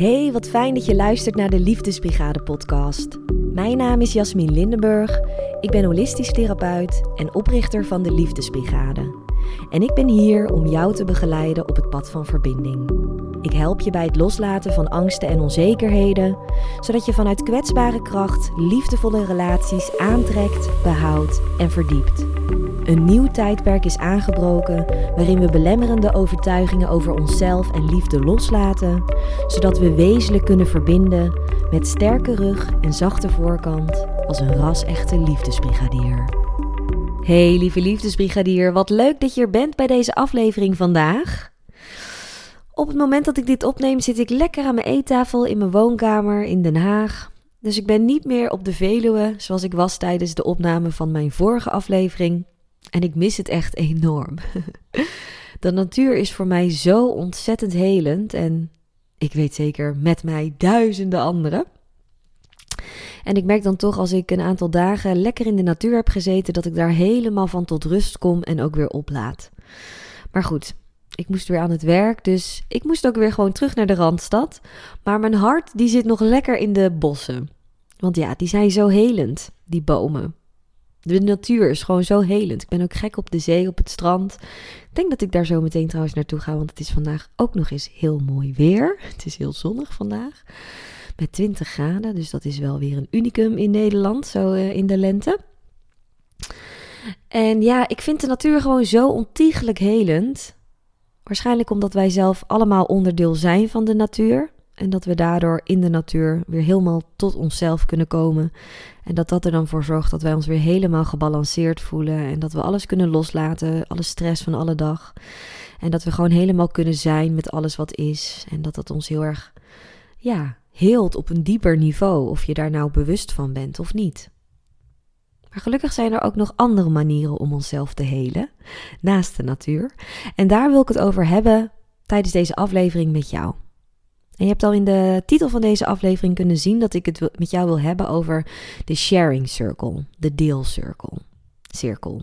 Hey, wat fijn dat je luistert naar de Liefdesbrigade podcast. Mijn naam is Jasmin Lindenburg. Ik ben holistisch therapeut en oprichter van de Liefdesbrigade. En ik ben hier om jou te begeleiden op het pad van verbinding. Ik help je bij het loslaten van angsten en onzekerheden, zodat je vanuit kwetsbare kracht liefdevolle relaties aantrekt, behoudt en verdiept. Een nieuw tijdperk is aangebroken waarin we belemmerende overtuigingen over onszelf en liefde loslaten, zodat we wezenlijk kunnen verbinden met sterke rug en zachte voorkant als een ras-echte liefdesbrigadier. Hey lieve liefdesbrigadier, wat leuk dat je er bent bij deze aflevering vandaag. Op het moment dat ik dit opneem zit ik lekker aan mijn eettafel in mijn woonkamer in Den Haag. Dus ik ben niet meer op de Veluwe zoals ik was tijdens de opname van mijn vorige aflevering. En ik mis het echt enorm. De natuur is voor mij zo ontzettend helend en ik weet zeker met mij duizenden anderen. En ik merk dan toch als ik een aantal dagen lekker in de natuur heb gezeten, dat ik daar helemaal van tot rust kom en ook weer oplaad. Maar goed, ik moest weer aan het werk, dus ik moest ook weer gewoon terug naar de Randstad. Maar mijn hart die zit nog lekker in de bossen. Want ja, die zijn zo helend, die bomen. De natuur is gewoon zo helend. Ik ben ook gek op de zee, op het strand. Ik denk dat ik daar zo meteen trouwens naartoe ga, want het is vandaag ook nog eens heel mooi weer. Het is heel zonnig vandaag. Met 20 graden, dus dat is wel weer een unicum in Nederland, zo uh, in de lente. En ja, ik vind de natuur gewoon zo ontiegelijk helend. Waarschijnlijk omdat wij zelf allemaal onderdeel zijn van de natuur. En dat we daardoor in de natuur weer helemaal tot onszelf kunnen komen. En dat dat er dan voor zorgt dat wij ons weer helemaal gebalanceerd voelen. En dat we alles kunnen loslaten, alle stress van alle dag. En dat we gewoon helemaal kunnen zijn met alles wat is. En dat dat ons heel erg, ja, heelt op een dieper niveau. Of je daar nou bewust van bent of niet. Maar gelukkig zijn er ook nog andere manieren om onszelf te helen, naast de natuur. En daar wil ik het over hebben tijdens deze aflevering met jou. En je hebt al in de titel van deze aflevering kunnen zien dat ik het met jou wil hebben over de sharing circle, de deelcirkel. Cirkel.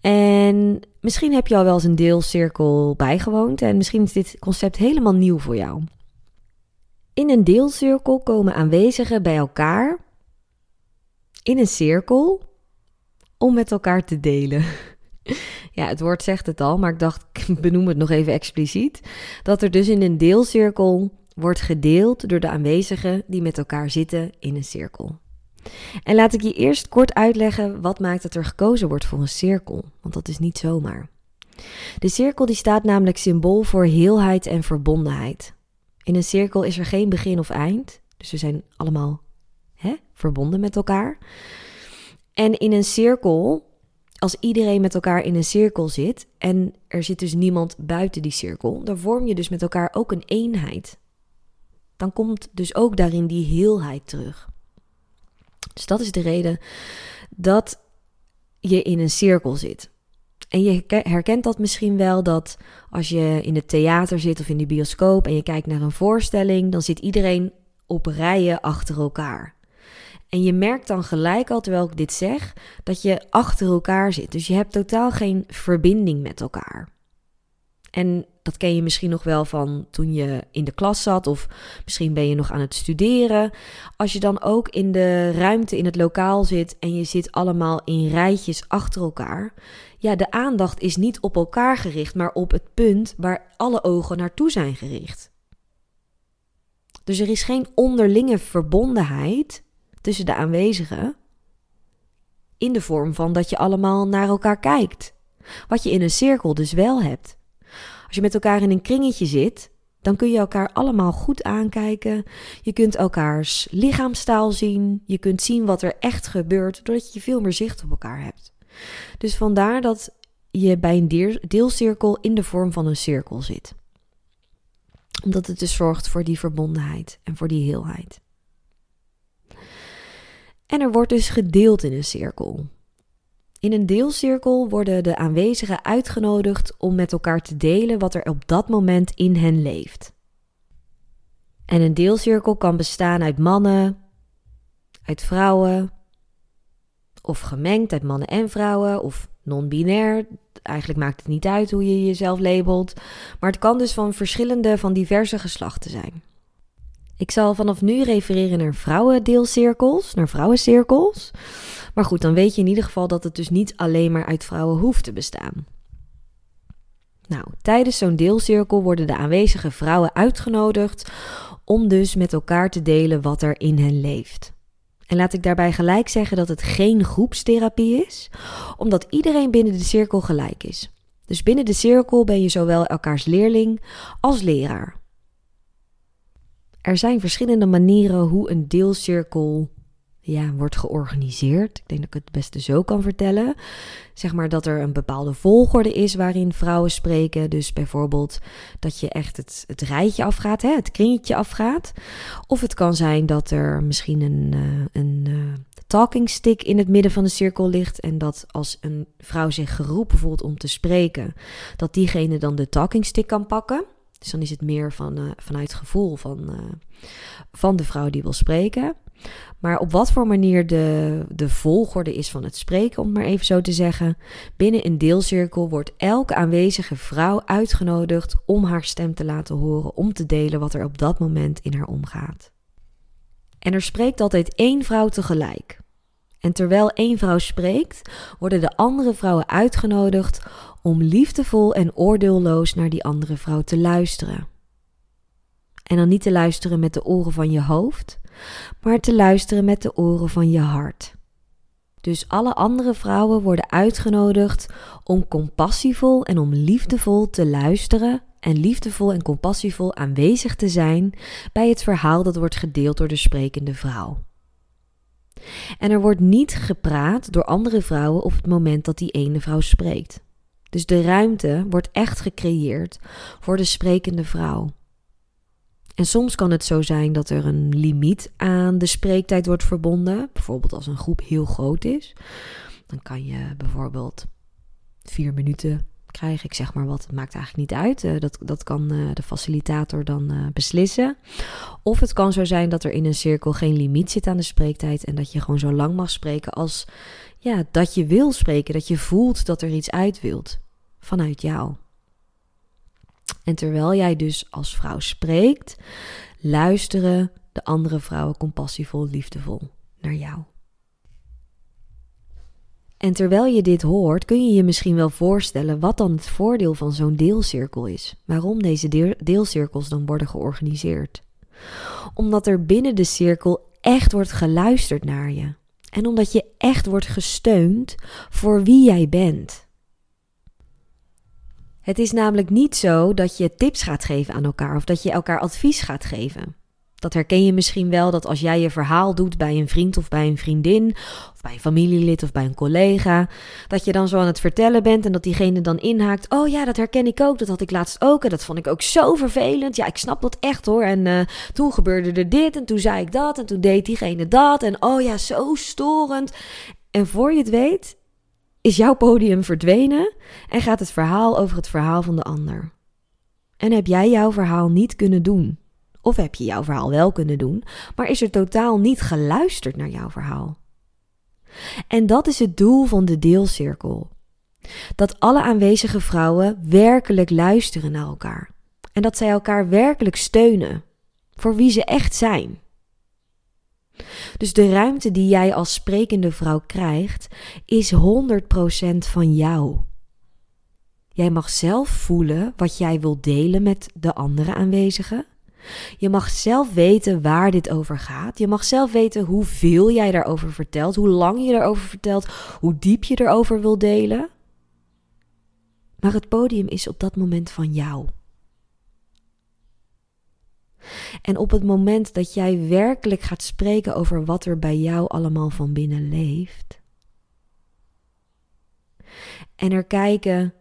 En misschien heb je al wel eens een deelcirkel bijgewoond en misschien is dit concept helemaal nieuw voor jou. In een deelcirkel komen aanwezigen bij elkaar in een cirkel om met elkaar te delen. Ja, het woord zegt het al, maar ik dacht, ik benoem het nog even expliciet. Dat er dus in een deelcirkel wordt gedeeld door de aanwezigen die met elkaar zitten in een cirkel. En laat ik je eerst kort uitleggen wat maakt dat er gekozen wordt voor een cirkel, want dat is niet zomaar. De cirkel die staat namelijk symbool voor heelheid en verbondenheid. In een cirkel is er geen begin of eind, dus we zijn allemaal hè, verbonden met elkaar. En in een cirkel als iedereen met elkaar in een cirkel zit en er zit dus niemand buiten die cirkel, dan vorm je dus met elkaar ook een eenheid. Dan komt dus ook daarin die heelheid terug. Dus dat is de reden dat je in een cirkel zit. En je herkent dat misschien wel dat als je in het theater zit of in de bioscoop en je kijkt naar een voorstelling, dan zit iedereen op rijen achter elkaar. En je merkt dan gelijk al, terwijl ik dit zeg, dat je achter elkaar zit. Dus je hebt totaal geen verbinding met elkaar. En dat ken je misschien nog wel van toen je in de klas zat, of misschien ben je nog aan het studeren. Als je dan ook in de ruimte in het lokaal zit en je zit allemaal in rijtjes achter elkaar. Ja, de aandacht is niet op elkaar gericht, maar op het punt waar alle ogen naartoe zijn gericht. Dus er is geen onderlinge verbondenheid tussen de aanwezigen. In de vorm van dat je allemaal naar elkaar kijkt. Wat je in een cirkel dus wel hebt. Als je met elkaar in een kringetje zit, dan kun je elkaar allemaal goed aankijken. Je kunt elkaars lichaamstaal zien. Je kunt zien wat er echt gebeurt, doordat je veel meer zicht op elkaar hebt. Dus vandaar dat je bij een deelcirkel in de vorm van een cirkel zit. Omdat het dus zorgt voor die verbondenheid en voor die heelheid. En er wordt dus gedeeld in een cirkel. In een deelcirkel worden de aanwezigen uitgenodigd om met elkaar te delen wat er op dat moment in hen leeft. En een deelcirkel kan bestaan uit mannen, uit vrouwen, of gemengd uit mannen en vrouwen, of non-binair. Eigenlijk maakt het niet uit hoe je jezelf labelt, maar het kan dus van verschillende, van diverse geslachten zijn. Ik zal vanaf nu refereren naar vrouwendeelcirkels, naar vrouwencirkels. Maar goed, dan weet je in ieder geval dat het dus niet alleen maar uit vrouwen hoeft te bestaan. Nou, tijdens zo'n deelcirkel worden de aanwezige vrouwen uitgenodigd om dus met elkaar te delen wat er in hen leeft. En laat ik daarbij gelijk zeggen dat het geen groepstherapie is, omdat iedereen binnen de cirkel gelijk is. Dus binnen de cirkel ben je zowel elkaars leerling als leraar. Er zijn verschillende manieren hoe een deelcirkel ja, wordt georganiseerd. Ik denk dat ik het beste zo kan vertellen. Zeg maar dat er een bepaalde volgorde is waarin vrouwen spreken. Dus bijvoorbeeld dat je echt het, het rijtje afgaat, hè, het kringetje afgaat. Of het kan zijn dat er misschien een, uh, een uh, talking stick in het midden van de cirkel ligt. En dat als een vrouw zich geroepen voelt om te spreken, dat diegene dan de talking stick kan pakken. Dus dan is het meer van, uh, vanuit gevoel van, van de vrouw die wil spreken. Maar op wat voor manier de, de volgorde is van het spreken, om het maar even zo te zeggen. Binnen een deelcirkel wordt elke aanwezige vrouw uitgenodigd om haar stem te laten horen, om te delen wat er op dat moment in haar omgaat. En er spreekt altijd één vrouw tegelijk. En terwijl één vrouw spreekt, worden de andere vrouwen uitgenodigd om liefdevol en oordeelloos naar die andere vrouw te luisteren. En dan niet te luisteren met de oren van je hoofd, maar te luisteren met de oren van je hart. Dus alle andere vrouwen worden uitgenodigd om compassievol en om liefdevol te luisteren en liefdevol en compassievol aanwezig te zijn bij het verhaal dat wordt gedeeld door de sprekende vrouw. En er wordt niet gepraat door andere vrouwen op het moment dat die ene vrouw spreekt. Dus de ruimte wordt echt gecreëerd voor de sprekende vrouw. En soms kan het zo zijn dat er een limiet aan de spreektijd wordt verbonden. Bijvoorbeeld als een groep heel groot is. Dan kan je bijvoorbeeld vier minuten krijgen. Ik zeg maar wat, het maakt eigenlijk niet uit. Uh, dat, dat kan uh, de facilitator dan uh, beslissen. Of het kan zo zijn dat er in een cirkel geen limiet zit aan de spreektijd. En dat je gewoon zo lang mag spreken als ja, dat je wil spreken. Dat je voelt dat er iets uit wilt vanuit jou. En terwijl jij dus als vrouw spreekt, luisteren de andere vrouwen compassievol, liefdevol naar jou. En terwijl je dit hoort, kun je je misschien wel voorstellen wat dan het voordeel van zo'n deelcirkel is. Waarom deze deelcirkels dan worden georganiseerd. Omdat er binnen de cirkel echt wordt geluisterd naar je. En omdat je echt wordt gesteund voor wie jij bent. Het is namelijk niet zo dat je tips gaat geven aan elkaar of dat je elkaar advies gaat geven. Dat herken je misschien wel dat als jij je verhaal doet bij een vriend of bij een vriendin, of bij een familielid of bij een collega, dat je dan zo aan het vertellen bent en dat diegene dan inhaakt. Oh ja, dat herken ik ook, dat had ik laatst ook en dat vond ik ook zo vervelend. Ja, ik snap dat echt hoor. En uh, toen gebeurde er dit en toen zei ik dat en toen deed diegene dat en oh ja, zo storend. En voor je het weet, is jouw podium verdwenen en gaat het verhaal over het verhaal van de ander. En heb jij jouw verhaal niet kunnen doen? Of heb je jouw verhaal wel kunnen doen, maar is er totaal niet geluisterd naar jouw verhaal? En dat is het doel van de deelcirkel. Dat alle aanwezige vrouwen werkelijk luisteren naar elkaar. En dat zij elkaar werkelijk steunen voor wie ze echt zijn. Dus de ruimte die jij als sprekende vrouw krijgt, is 100% van jou. Jij mag zelf voelen wat jij wilt delen met de andere aanwezigen. Je mag zelf weten waar dit over gaat. Je mag zelf weten hoeveel jij daarover vertelt, hoe lang je erover vertelt, hoe diep je erover wil delen. Maar het podium is op dat moment van jou. En op het moment dat jij werkelijk gaat spreken over wat er bij jou allemaal van binnen leeft. En er kijken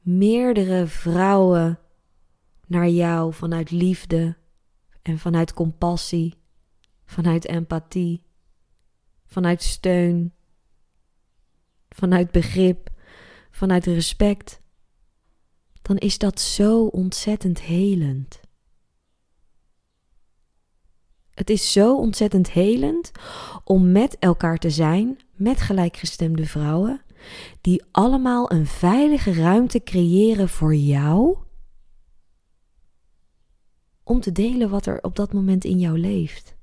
meerdere vrouwen naar jou vanuit liefde en vanuit compassie, vanuit empathie, vanuit steun, vanuit begrip, vanuit respect, dan is dat zo ontzettend helend. Het is zo ontzettend helend om met elkaar te zijn, met gelijkgestemde vrouwen, die allemaal een veilige ruimte creëren voor jou om te delen wat er op dat moment in jou leeft.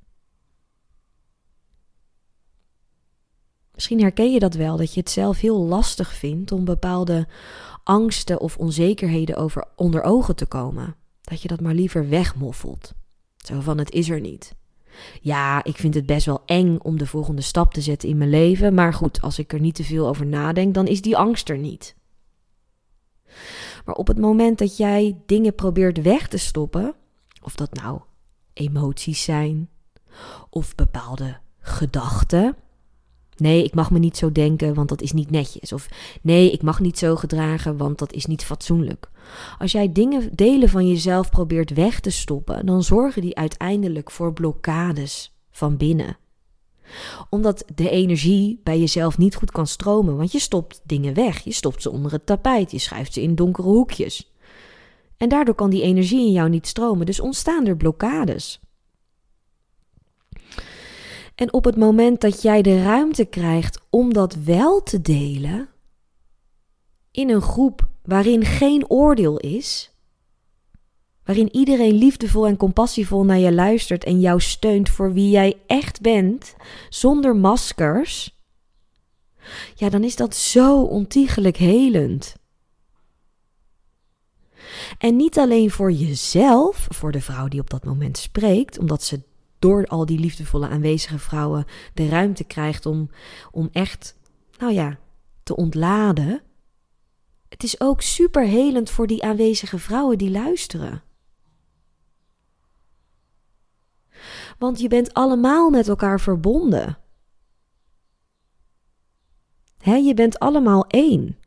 Misschien herken je dat wel, dat je het zelf heel lastig vindt om bepaalde angsten of onzekerheden over onder ogen te komen. Dat je dat maar liever wegmoffelt. Zo van het is er niet. Ja, ik vind het best wel eng om de volgende stap te zetten in mijn leven, maar goed, als ik er niet te veel over nadenk, dan is die angst er niet. Maar op het moment dat jij dingen probeert weg te stoppen, of dat nou emoties zijn of bepaalde gedachten, Nee, ik mag me niet zo denken, want dat is niet netjes. Of nee, ik mag niet zo gedragen, want dat is niet fatsoenlijk. Als jij dingen, delen van jezelf probeert weg te stoppen, dan zorgen die uiteindelijk voor blokkades van binnen. Omdat de energie bij jezelf niet goed kan stromen, want je stopt dingen weg. Je stopt ze onder het tapijt, je schuift ze in donkere hoekjes. En daardoor kan die energie in jou niet stromen, dus ontstaan er blokkades. En op het moment dat jij de ruimte krijgt om dat wel te delen, in een groep waarin geen oordeel is, waarin iedereen liefdevol en compassievol naar je luistert en jou steunt voor wie jij echt bent, zonder maskers, ja, dan is dat zo ontiegelijk helend. En niet alleen voor jezelf, voor de vrouw die op dat moment spreekt, omdat ze door al die liefdevolle aanwezige vrouwen de ruimte krijgt om, om echt, nou ja, te ontladen. Het is ook super helend voor die aanwezige vrouwen die luisteren. Want je bent allemaal met elkaar verbonden. Je bent allemaal één.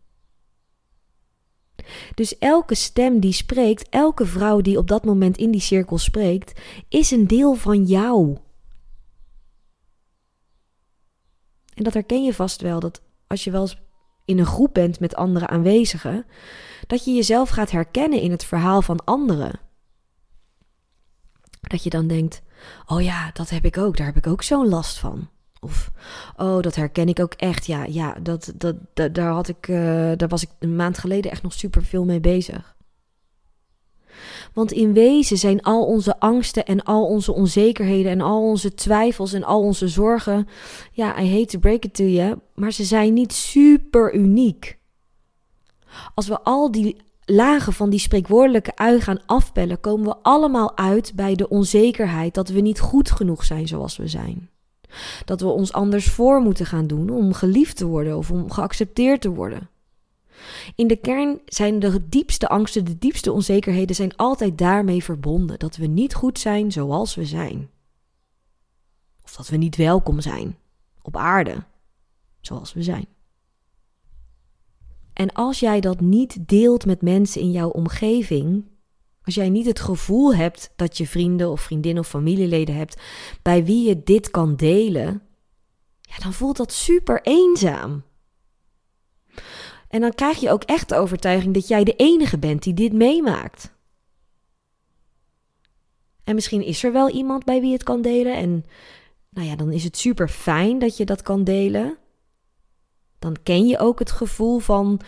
Dus elke stem die spreekt, elke vrouw die op dat moment in die cirkel spreekt, is een deel van jou. En dat herken je vast wel, dat als je wel eens in een groep bent met andere aanwezigen, dat je jezelf gaat herkennen in het verhaal van anderen. Dat je dan denkt: oh ja, dat heb ik ook, daar heb ik ook zo'n last van. Of, oh, dat herken ik ook echt. Ja, ja dat, dat, daar, had ik, uh, daar was ik een maand geleden echt nog super veel mee bezig. Want in wezen zijn al onze angsten en al onze onzekerheden en al onze twijfels en al onze zorgen, ja, I hate to break it to you, maar ze zijn niet super uniek. Als we al die lagen van die spreekwoordelijke ui gaan afpellen, komen we allemaal uit bij de onzekerheid dat we niet goed genoeg zijn zoals we zijn. Dat we ons anders voor moeten gaan doen om geliefd te worden of om geaccepteerd te worden. In de kern zijn de diepste angsten, de diepste onzekerheden zijn altijd daarmee verbonden dat we niet goed zijn zoals we zijn. Of dat we niet welkom zijn op aarde zoals we zijn. En als jij dat niet deelt met mensen in jouw omgeving, als jij niet het gevoel hebt dat je vrienden of vriendinnen of familieleden hebt bij wie je dit kan delen, ja, dan voelt dat super eenzaam. En dan krijg je ook echt de overtuiging dat jij de enige bent die dit meemaakt. En misschien is er wel iemand bij wie het kan delen. En nou ja, dan is het super fijn dat je dat kan delen. Dan ken je ook het gevoel van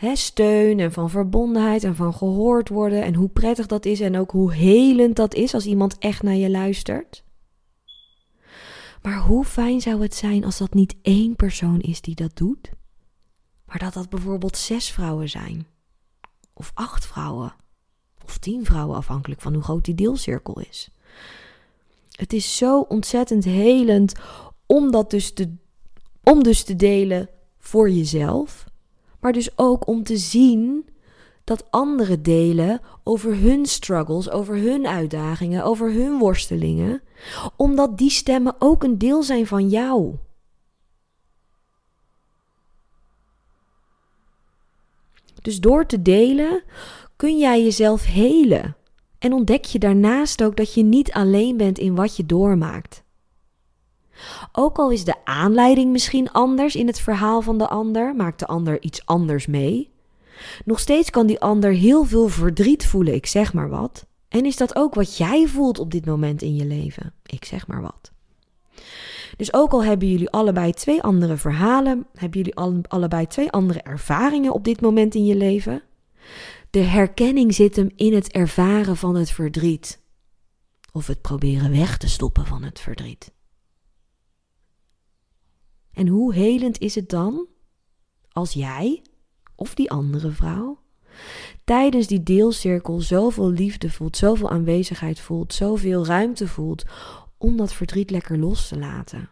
steun en van verbondenheid en van gehoord worden en hoe prettig dat is en ook hoe helend dat is als iemand echt naar je luistert. Maar hoe fijn zou het zijn als dat niet één persoon is die dat doet, maar dat dat bijvoorbeeld zes vrouwen zijn, of acht vrouwen, of tien vrouwen, afhankelijk van hoe groot die deelcirkel is. Het is zo ontzettend helend om dat dus te, om dus te delen voor jezelf, maar dus ook om te zien dat anderen delen over hun struggles, over hun uitdagingen, over hun worstelingen, omdat die stemmen ook een deel zijn van jou. Dus door te delen kun jij jezelf helen en ontdek je daarnaast ook dat je niet alleen bent in wat je doormaakt. Ook al is de aanleiding misschien anders in het verhaal van de ander, maakt de ander iets anders mee. Nog steeds kan die ander heel veel verdriet voelen, ik zeg maar wat. En is dat ook wat jij voelt op dit moment in je leven? Ik zeg maar wat. Dus ook al hebben jullie allebei twee andere verhalen, hebben jullie allebei twee andere ervaringen op dit moment in je leven, de herkenning zit hem in het ervaren van het verdriet. of het proberen weg te stoppen van het verdriet. En hoe helend is het dan als jij of die andere vrouw tijdens die deelcirkel zoveel liefde voelt, zoveel aanwezigheid voelt, zoveel ruimte voelt om dat verdriet lekker los te laten?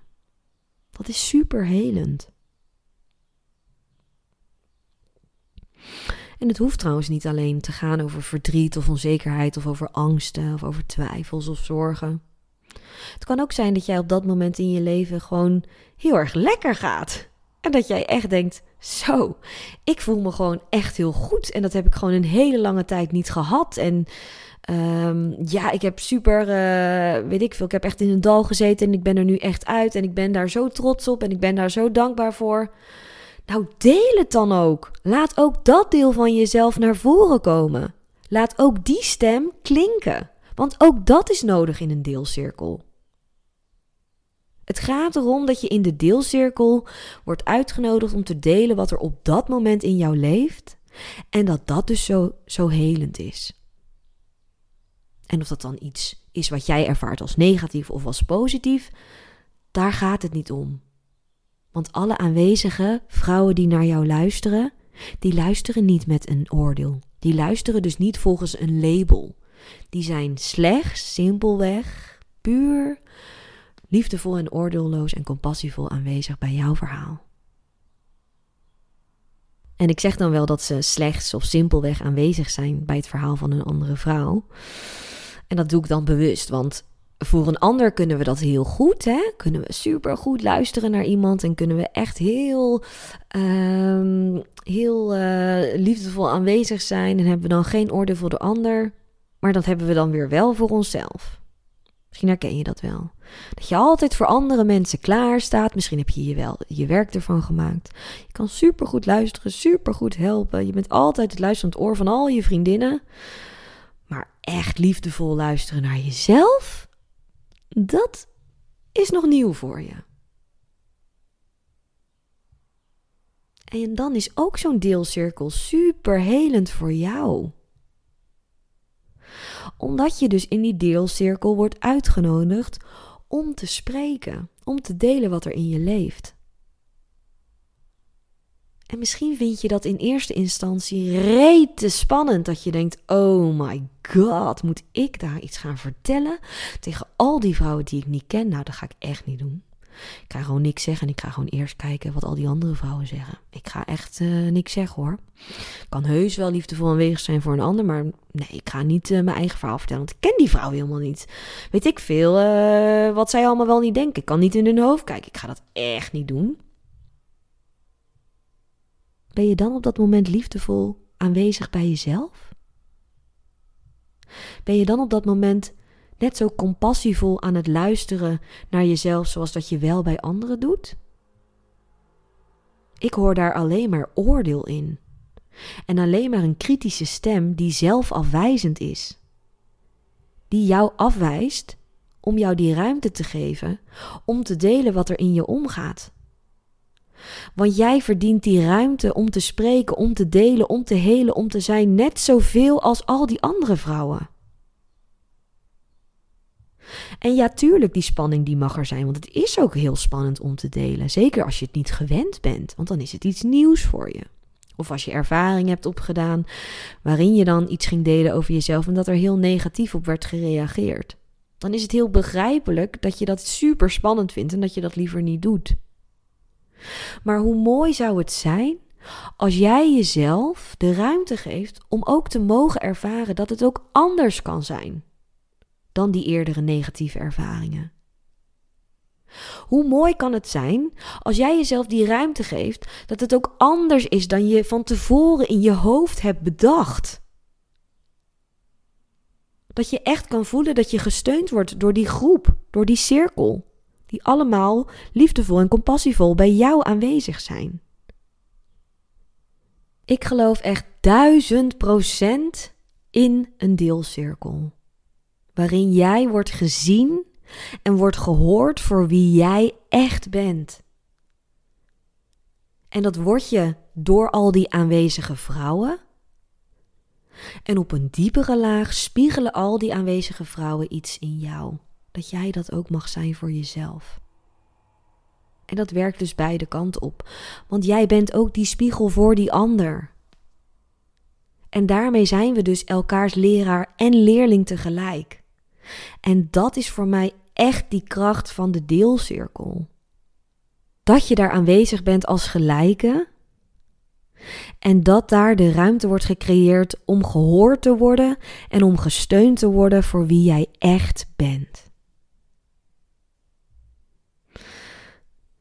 Dat is super helend. En het hoeft trouwens niet alleen te gaan over verdriet of onzekerheid of over angsten of over twijfels of zorgen. Het kan ook zijn dat jij op dat moment in je leven gewoon heel erg lekker gaat. En dat jij echt denkt: zo, ik voel me gewoon echt heel goed. En dat heb ik gewoon een hele lange tijd niet gehad. En um, ja, ik heb super, uh, weet ik veel, ik heb echt in een dal gezeten en ik ben er nu echt uit. En ik ben daar zo trots op en ik ben daar zo dankbaar voor. Nou, deel het dan ook. Laat ook dat deel van jezelf naar voren komen. Laat ook die stem klinken. Want ook dat is nodig in een deelcirkel. Het gaat erom dat je in de deelcirkel wordt uitgenodigd om te delen wat er op dat moment in jou leeft. En dat dat dus zo, zo helend is. En of dat dan iets is wat jij ervaart als negatief of als positief, daar gaat het niet om. Want alle aanwezige vrouwen die naar jou luisteren, die luisteren niet met een oordeel. Die luisteren dus niet volgens een label. Die zijn slechts, simpelweg, puur, liefdevol en oordeelloos en compassievol aanwezig bij jouw verhaal. En ik zeg dan wel dat ze slechts of simpelweg aanwezig zijn bij het verhaal van een andere vrouw. En dat doe ik dan bewust, want voor een ander kunnen we dat heel goed. Hè? Kunnen we super goed luisteren naar iemand en kunnen we echt heel, um, heel uh, liefdevol aanwezig zijn. En hebben we dan geen oordeel voor de ander. Maar dat hebben we dan weer wel voor onszelf. Misschien herken je dat wel. Dat je altijd voor andere mensen klaar staat. Misschien heb je je wel je werk ervan gemaakt. Je kan super goed luisteren, super goed helpen. Je bent altijd het luisterend oor van al je vriendinnen. Maar echt liefdevol luisteren naar jezelf, dat is nog nieuw voor je. En dan is ook zo'n deelcirkel super helend voor jou. Omdat je dus in die deelcirkel wordt uitgenodigd om te spreken, om te delen wat er in je leeft. En misschien vind je dat in eerste instantie rete spannend. Dat je denkt: oh my god, moet ik daar iets gaan vertellen tegen al die vrouwen die ik niet ken? Nou, dat ga ik echt niet doen. Ik ga gewoon niks zeggen en ik ga gewoon eerst kijken wat al die andere vrouwen zeggen. Ik ga echt uh, niks zeggen hoor. Ik kan heus wel liefdevol aanwezig zijn voor een ander, maar nee, ik ga niet uh, mijn eigen verhaal vertellen, want ik ken die vrouw helemaal niet. Weet ik veel uh, wat zij allemaal wel niet denken. Ik kan niet in hun hoofd kijken. Ik ga dat echt niet doen. Ben je dan op dat moment liefdevol aanwezig bij jezelf? Ben je dan op dat moment net zo compassievol aan het luisteren naar jezelf zoals dat je wel bij anderen doet? Ik hoor daar alleen maar oordeel in. En alleen maar een kritische stem die zelfafwijzend is. Die jou afwijst om jou die ruimte te geven om te delen wat er in je omgaat. Want jij verdient die ruimte om te spreken, om te delen, om te helen, om te zijn net zoveel als al die andere vrouwen. En ja, tuurlijk, die spanning die mag er zijn, want het is ook heel spannend om te delen. Zeker als je het niet gewend bent, want dan is het iets nieuws voor je. Of als je ervaring hebt opgedaan waarin je dan iets ging delen over jezelf en dat er heel negatief op werd gereageerd. Dan is het heel begrijpelijk dat je dat super spannend vindt en dat je dat liever niet doet. Maar hoe mooi zou het zijn als jij jezelf de ruimte geeft om ook te mogen ervaren dat het ook anders kan zijn dan die eerdere negatieve ervaringen. Hoe mooi kan het zijn als jij jezelf die ruimte geeft dat het ook anders is dan je van tevoren in je hoofd hebt bedacht? Dat je echt kan voelen dat je gesteund wordt door die groep, door die cirkel die allemaal liefdevol en compassievol bij jou aanwezig zijn. Ik geloof echt duizend procent in een deelcirkel, waarin jij wordt gezien en wordt gehoord voor wie jij echt bent. En dat word je door al die aanwezige vrouwen, En op een diepere laag spiegelen al die aanwezige vrouwen iets in jou. Dat jij dat ook mag zijn voor jezelf. En dat werkt dus beide kanten op. Want jij bent ook die spiegel voor die ander. En daarmee zijn we dus elkaars leraar en leerling tegelijk. En dat is voor mij echt die kracht van de deelcirkel. Dat je daar aanwezig bent als gelijke. En dat daar de ruimte wordt gecreëerd om gehoord te worden en om gesteund te worden voor wie jij echt bent.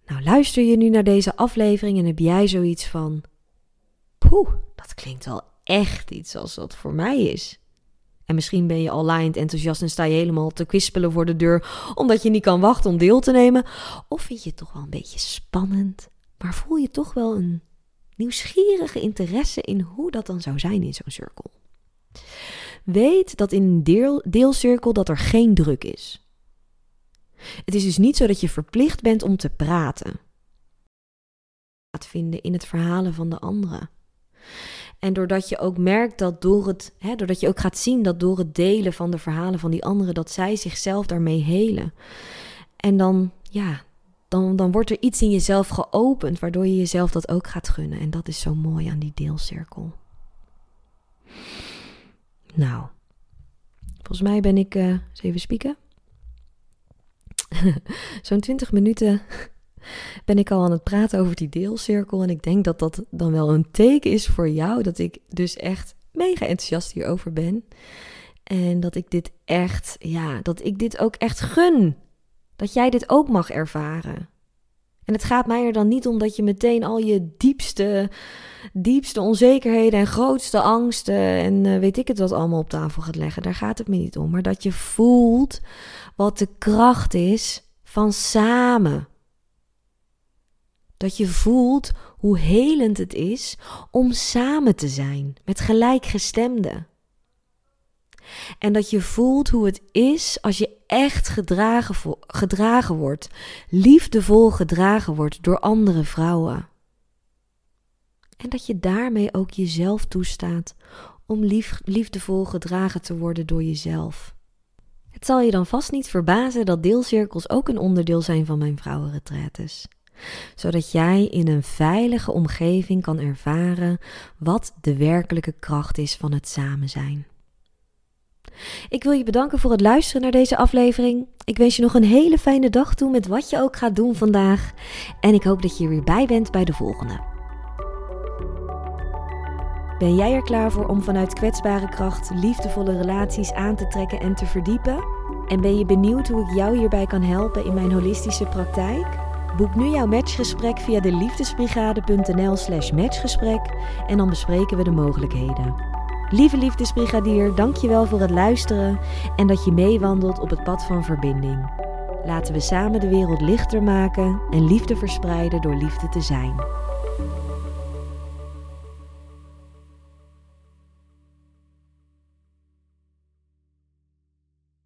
Nou, luister je nu naar deze aflevering en heb jij zoiets van: Poeh, dat klinkt wel echt iets als wat voor mij is. En misschien ben je al laaiend enthousiast en sta je helemaal te kwispelen voor de deur omdat je niet kan wachten om deel te nemen. Of vind je het toch wel een beetje spannend, maar voel je toch wel een nieuwsgierige interesse in hoe dat dan zou zijn in zo'n cirkel. Weet dat in een deel, deelcirkel dat er geen druk is. Het is dus niet zo dat je verplicht bent om te praten. Gaat vinden in het verhalen van de anderen. En doordat je ook merkt dat door het, hè, doordat je ook gaat zien dat door het delen van de verhalen van die anderen, dat zij zichzelf daarmee helen. En dan, ja, dan, dan wordt er iets in jezelf geopend, waardoor je jezelf dat ook gaat gunnen. En dat is zo mooi aan die deelcirkel. Nou, volgens mij ben ik, eens even spieken, zo'n 20 minuten ben ik al aan het praten over die deelcirkel. En ik denk dat dat dan wel een teken is voor jou. Dat ik dus echt mega enthousiast hierover ben. En dat ik dit echt, ja, dat ik dit ook echt gun. Dat jij dit ook mag ervaren. En het gaat mij er dan niet om dat je meteen al je diepste, diepste onzekerheden en grootste angsten en uh, weet ik het wat allemaal op tafel gaat leggen. Daar gaat het me niet om. Maar dat je voelt wat de kracht is van samen. Dat je voelt hoe helend het is om samen te zijn met gelijkgestemden. En dat je voelt hoe het is als je echt gedragen, wordt, liefdevol gedragen wordt door andere vrouwen. En dat je daarmee ook jezelf toestaat om lief, liefdevol gedragen te worden door jezelf. Het zal je dan vast niet verbazen dat deelcirkels ook een onderdeel zijn van mijn vrouwenretretes zodat jij in een veilige omgeving kan ervaren wat de werkelijke kracht is van het samen zijn. Ik wil je bedanken voor het luisteren naar deze aflevering. Ik wens je nog een hele fijne dag toe met wat je ook gaat doen vandaag. En ik hoop dat je er weer bij bent bij de volgende. Ben jij er klaar voor om vanuit kwetsbare kracht liefdevolle relaties aan te trekken en te verdiepen? En ben je benieuwd hoe ik jou hierbij kan helpen in mijn holistische praktijk? Boek nu jouw matchgesprek via de liefdesbrigade.nl slash matchgesprek en dan bespreken we de mogelijkheden. Lieve liefdesbrigadier, dankjewel voor het luisteren en dat je meewandelt op het pad van verbinding. Laten we samen de wereld lichter maken en liefde verspreiden door liefde te zijn.